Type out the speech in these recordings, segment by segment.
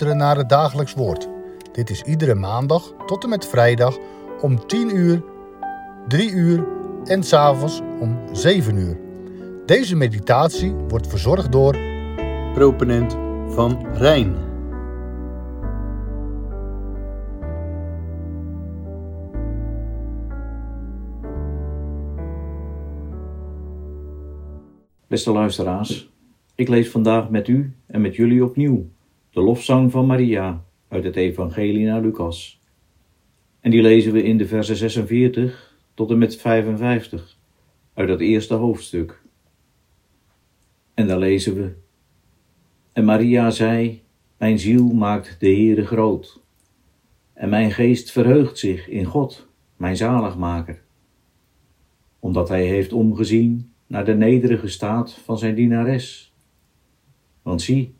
luisteren naar het dagelijks woord. Dit is iedere maandag tot en met vrijdag om 10 uur, 3 uur en s'avonds om 7 uur. Deze meditatie wordt verzorgd door proponent van Rijn. Beste luisteraars, ik lees vandaag met u en met jullie opnieuw de lofzang van Maria uit het Evangelie naar Lucas. En die lezen we in de versen 46 tot en met 55 uit dat eerste hoofdstuk. En daar lezen we: En Maria zei: Mijn ziel maakt de Heere groot, en mijn geest verheugt zich in God, mijn zaligmaker, omdat hij heeft omgezien naar de nederige staat van zijn dienares. Want zie,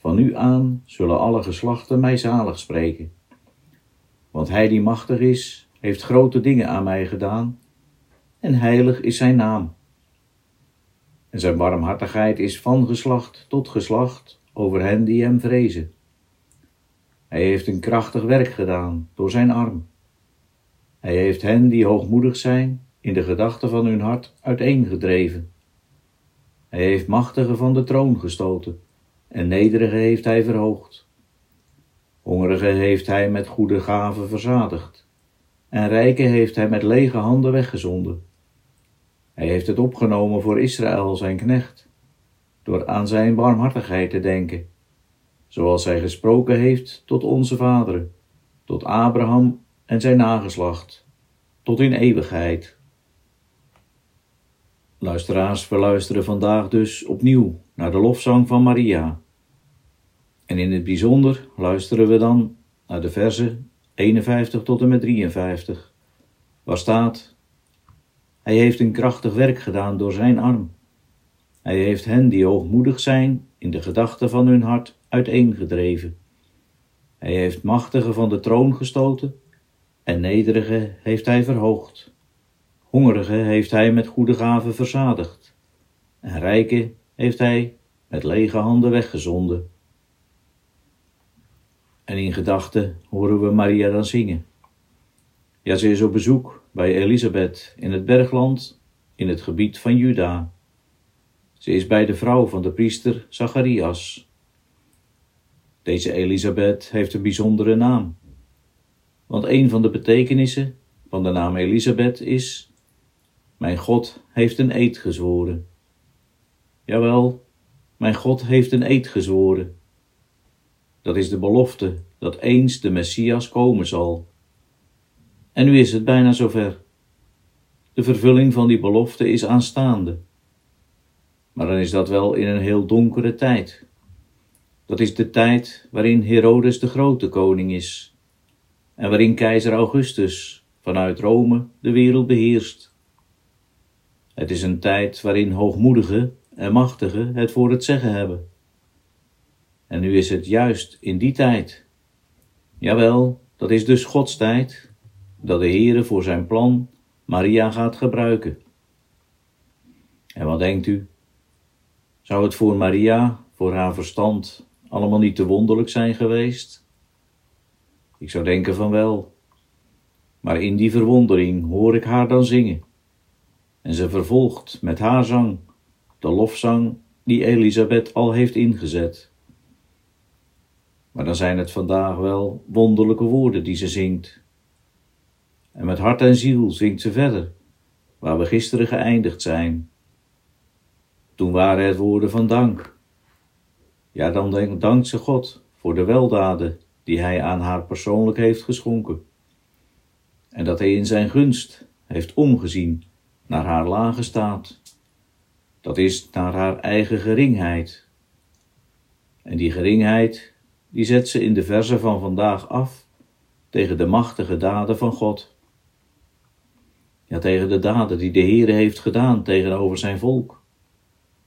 van nu aan zullen alle geslachten mij zalig spreken. Want hij die machtig is, heeft grote dingen aan mij gedaan, en heilig is zijn naam. En zijn barmhartigheid is van geslacht tot geslacht over hen die hem vrezen. Hij heeft een krachtig werk gedaan door zijn arm. Hij heeft hen die hoogmoedig zijn in de gedachten van hun hart uiteengedreven. Hij heeft machtigen van de troon gestoten en nederigen heeft hij verhoogd. Hongerigen heeft hij met goede gaven verzadigd en rijken heeft hij met lege handen weggezonden. Hij heeft het opgenomen voor Israël, zijn knecht, door aan zijn barmhartigheid te denken, zoals hij gesproken heeft tot onze vaderen, tot Abraham en zijn nageslacht, tot in eeuwigheid. Luisteraars, we luisteren vandaag dus opnieuw naar de lofzang van Maria. En in het bijzonder luisteren we dan naar de versen 51 tot en met 53, waar staat: Hij heeft een krachtig werk gedaan door zijn arm. Hij heeft hen die hoogmoedig zijn in de gedachten van hun hart uiteengedreven. Hij heeft machtigen van de troon gestoten en nederigen heeft hij verhoogd. Hongerigen heeft hij met goede gaven verzadigd, en rijken heeft hij met lege handen weggezonden. En in gedachten horen we Maria dan zingen. Ja, ze is op bezoek bij Elisabeth in het bergland in het gebied van Juda. Ze is bij de vrouw van de priester Zacharias. Deze Elisabeth heeft een bijzondere naam, want een van de betekenissen van de naam Elisabeth is mijn God heeft een eed gezworen. Jawel, mijn God heeft een eed gezworen. Dat is de belofte dat eens de Messias komen zal. En nu is het bijna zover. De vervulling van die belofte is aanstaande. Maar dan is dat wel in een heel donkere tijd. Dat is de tijd waarin Herodes de grote koning is en waarin keizer Augustus vanuit Rome de wereld beheerst. Het is een tijd waarin hoogmoedigen en machtigen het voor het zeggen hebben. En nu is het juist in die tijd, jawel, dat is dus Gods tijd, dat de Heere voor zijn plan Maria gaat gebruiken. En wat denkt u? Zou het voor Maria, voor haar verstand, allemaal niet te wonderlijk zijn geweest? Ik zou denken van wel. Maar in die verwondering hoor ik haar dan zingen en ze vervolgt met haar zang de lofzang die Elisabeth al heeft ingezet. Maar dan zijn het vandaag wel wonderlijke woorden die ze zingt. En met hart en ziel zingt ze verder, waar we gisteren geëindigd zijn. Toen waren het woorden van dank. Ja, dan dankt ze God voor de weldaden die Hij aan haar persoonlijk heeft geschonken. En dat Hij in zijn gunst heeft omgezien naar haar lage staat. Dat is naar haar eigen geringheid. En die geringheid, die zet ze in de verse van vandaag af tegen de machtige daden van God. Ja, tegen de daden die de Heere heeft gedaan tegenover zijn volk.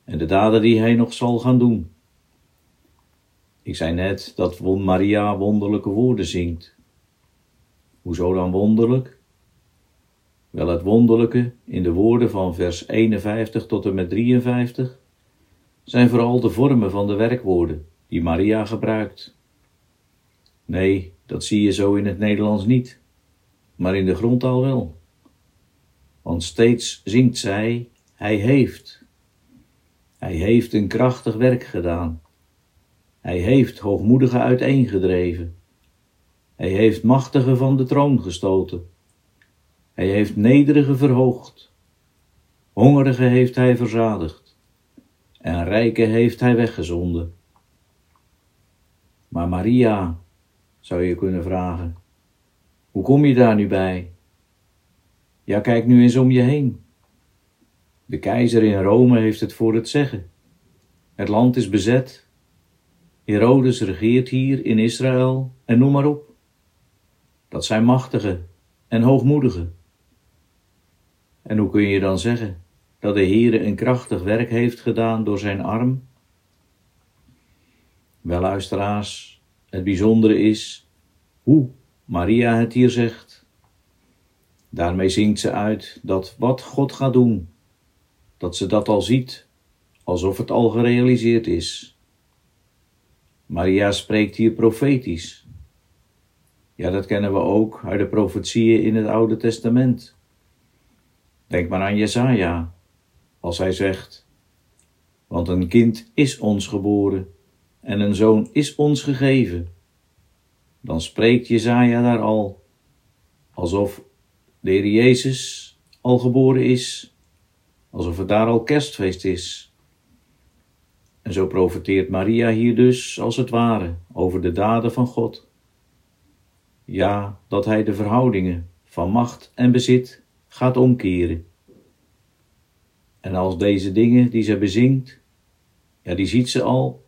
En de daden die hij nog zal gaan doen. Ik zei net dat Maria wonderlijke woorden zingt. Hoezo dan wonderlijk? Wel het wonderlijke in de woorden van vers 51 tot en met 53 zijn vooral de vormen van de werkwoorden die Maria gebruikt. Nee, dat zie je zo in het Nederlands niet, maar in de grondtaal wel. Want steeds zingt zij: Hij heeft. Hij heeft een krachtig werk gedaan. Hij heeft hoogmoedige uiteengedreven. Hij heeft machtige van de troon gestoten. Hij heeft nederige verhoogd. Hongerige heeft hij verzadigd. En rijke heeft hij weggezonden. Maar Maria, zou je kunnen vragen, hoe kom je daar nu bij? Ja, kijk nu eens om je heen. De keizer in Rome heeft het voor het zeggen. Het land is bezet. Herodes regeert hier in Israël en noem maar op. Dat zijn machtige en hoogmoedige. En hoe kun je dan zeggen dat de Heere een krachtig werk heeft gedaan door zijn arm? Wel, luisteraars, het bijzondere is hoe Maria het hier zegt. Daarmee zingt ze uit dat wat God gaat doen, dat ze dat al ziet, alsof het al gerealiseerd is. Maria spreekt hier profetisch. Ja, dat kennen we ook uit de profetieën in het Oude Testament. Denk maar aan Jesaja, als hij zegt: Want een kind is ons geboren en een zoon is ons gegeven. Dan spreekt Jesaja daar al, alsof de Heer Jezus al geboren is, alsof het daar al kerstfeest is. En zo profeteert Maria hier dus, als het ware, over de daden van God. Ja, dat Hij de verhoudingen van macht en bezit gaat omkeren. En als deze dingen die ze bezingt, ja, die ziet ze al,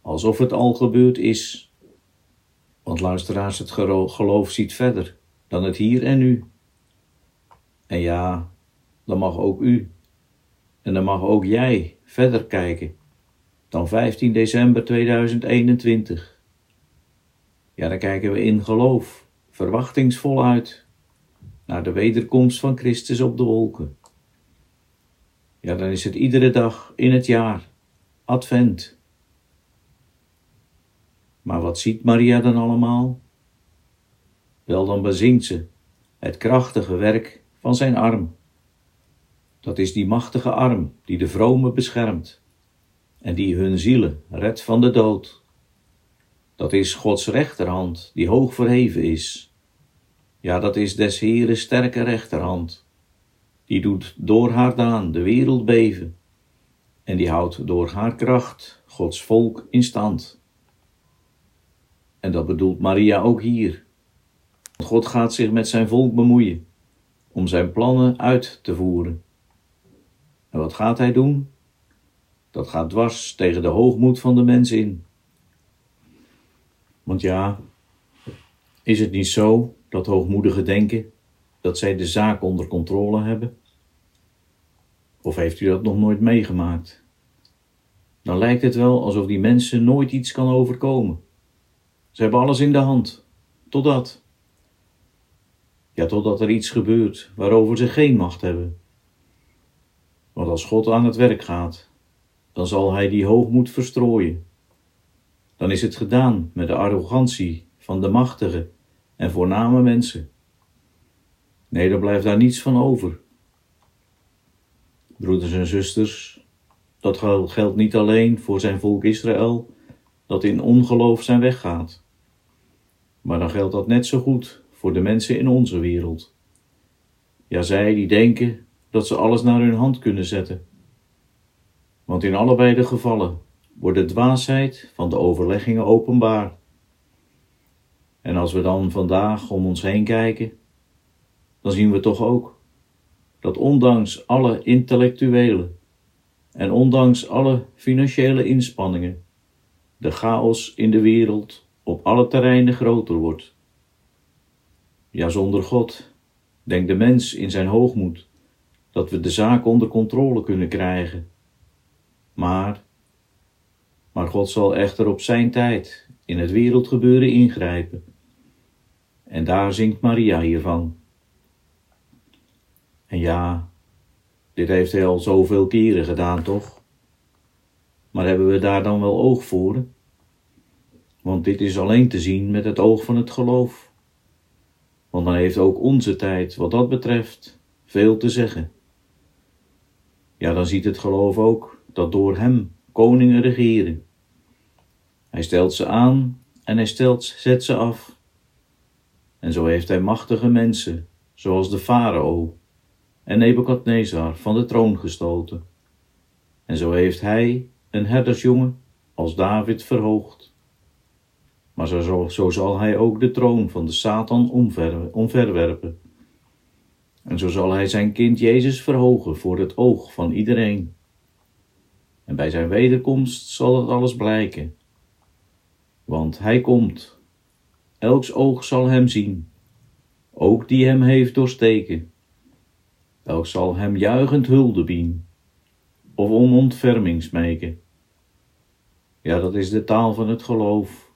alsof het al gebeurd is. Want luisteraars, het geloof ziet verder dan het hier en nu. En ja, dan mag ook u en dan mag ook jij verder kijken dan 15 december 2021. Ja, dan kijken we in geloof, verwachtingsvol uit naar de wederkomst van Christus op de wolken. Ja, dan is het iedere dag in het jaar Advent. Maar wat ziet Maria dan allemaal? Wel, dan bezingt ze het krachtige werk van zijn arm. Dat is die machtige arm die de vrome beschermt en die hun zielen redt van de dood. Dat is Gods rechterhand die hoog verheven is. Ja, dat is des Heeren sterke rechterhand. Die doet door haar daan de wereld beven en die houdt door haar kracht Gods volk in stand. En dat bedoelt Maria ook hier. God gaat zich met zijn volk bemoeien om zijn plannen uit te voeren. En wat gaat hij doen? Dat gaat dwars tegen de hoogmoed van de mens in. Want ja, is het niet zo dat hoogmoedigen denken dat zij de zaak onder controle hebben? Of heeft u dat nog nooit meegemaakt? Dan lijkt het wel alsof die mensen nooit iets kan overkomen. Ze hebben alles in de hand, totdat. Ja, totdat er iets gebeurt waarover ze geen macht hebben. Want als God aan het werk gaat, dan zal Hij die hoogmoed verstrooien. Dan is het gedaan met de arrogantie van de machtige en voorname mensen. Nee, er blijft daar niets van over. Broeders en zusters, dat geldt niet alleen voor zijn volk Israël, dat in ongeloof zijn weg gaat. Maar dan geldt dat net zo goed voor de mensen in onze wereld. Ja, zij die denken dat ze alles naar hun hand kunnen zetten. Want in allebei de gevallen wordt de dwaasheid van de overleggingen openbaar. En als we dan vandaag om ons heen kijken, dan zien we toch ook dat ondanks alle intellectuele en ondanks alle financiële inspanningen de chaos in de wereld op alle terreinen groter wordt. Ja, zonder God denkt de mens in zijn hoogmoed dat we de zaak onder controle kunnen krijgen. Maar, maar God zal echter op zijn tijd in het wereldgebeuren ingrijpen. En daar zingt Maria hiervan. En ja, dit heeft hij al zoveel keren gedaan, toch? Maar hebben we daar dan wel oog voor? Want dit is alleen te zien met het oog van het geloof. Want dan heeft ook onze tijd, wat dat betreft, veel te zeggen. Ja, dan ziet het geloof ook dat door hem koningen regeren. Hij stelt ze aan en hij stelt, zet ze af. En zo heeft hij machtige mensen, zoals de farao en Nebukadnezar van de troon gestoten. En zo heeft hij een herdersjongen als David verhoogd. Maar zo, zo zal hij ook de troon van de Satan omver, omverwerpen. En zo zal hij zijn kind Jezus verhogen voor het oog van iedereen. En bij zijn wederkomst zal het alles blijken. Want hij komt. Elks oog zal hem zien, ook die hem heeft doorsteken. Elk zal hem juichend hulde bien, of om ontferming smeken. Ja, dat is de taal van het geloof.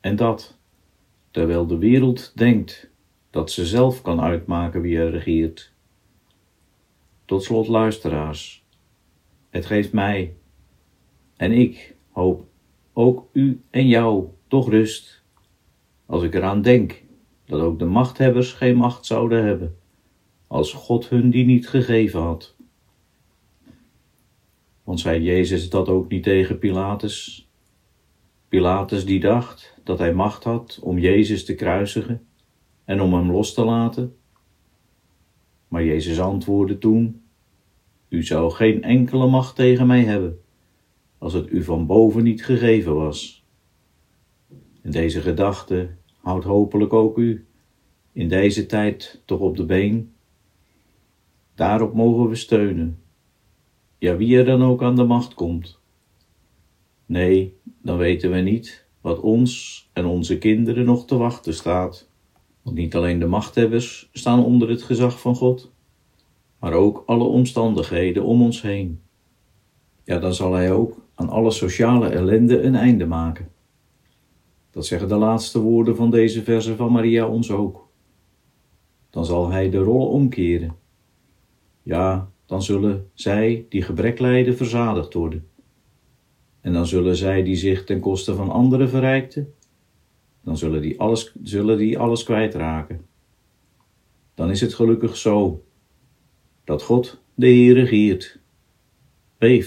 En dat, terwijl de wereld denkt dat ze zelf kan uitmaken wie er regeert. Tot slot, luisteraars, het geeft mij en ik hoop ook u en jou toch rust, als ik eraan denk dat ook de machthebbers geen macht zouden hebben, als God hun die niet gegeven had. Want zei Jezus dat ook niet tegen Pilatus? Pilatus die dacht dat hij macht had om Jezus te kruisigen en om hem los te laten. Maar Jezus antwoordde toen: U zou geen enkele macht tegen mij hebben, als het u van boven niet gegeven was. En deze gedachte houdt hopelijk ook u in deze tijd toch op de been. Daarop mogen we steunen, ja wie er dan ook aan de macht komt. Nee, dan weten we niet wat ons en onze kinderen nog te wachten staat. Want niet alleen de machthebbers staan onder het gezag van God, maar ook alle omstandigheden om ons heen. Ja, dan zal Hij ook aan alle sociale ellende een einde maken. Dat zeggen de laatste woorden van deze verse van Maria ons ook. Dan zal Hij de rollen omkeren. Ja, dan zullen zij die gebrek lijden verzadigd worden. En dan zullen zij die zich ten koste van anderen verrijkten, dan zullen die alles, zullen die alles kwijtraken. Dan is het gelukkig zo dat God de Heer regeert.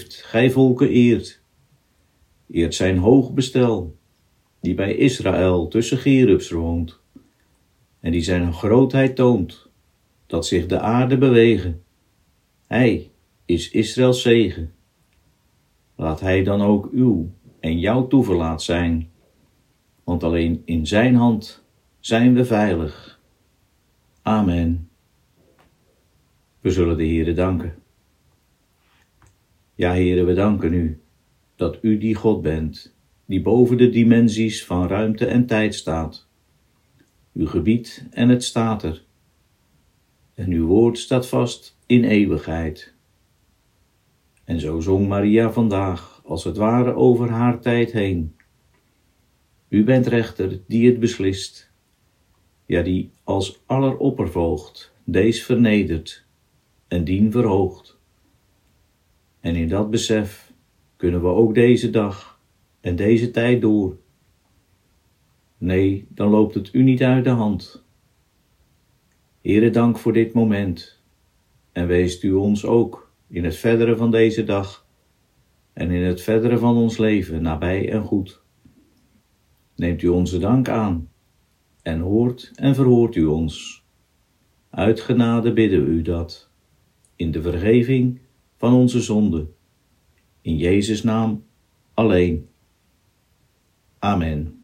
Gij volken eert. Eert zijn hoog bestel, die bij Israël tussen Gerubs woont, en die zijn grootheid toont, dat zich de aarde bewegen. Hij is Israëls zegen. Laat hij dan ook uw en jouw toeverlaat zijn want alleen in Zijn hand zijn we veilig. Amen. We zullen de Heere danken. Ja, Heere, we danken u dat u die God bent, die boven de dimensies van ruimte en tijd staat. Uw gebied en het staat er. En uw woord staat vast in eeuwigheid. En zo zong Maria vandaag, als het ware over haar tijd heen. U bent rechter die het beslist, ja die als alleroppervolgt deze vernedert en dien verhoogt. En in dat besef kunnen we ook deze dag en deze tijd door. Nee, dan loopt het u niet uit de hand. Heere, dank voor dit moment en weest u ons ook in het verdere van deze dag en in het verdere van ons leven nabij en goed neemt u onze dank aan en hoort en verhoort u ons. Uit genade bidden we u dat, in de vergeving van onze zonden. In Jezus' naam alleen. Amen.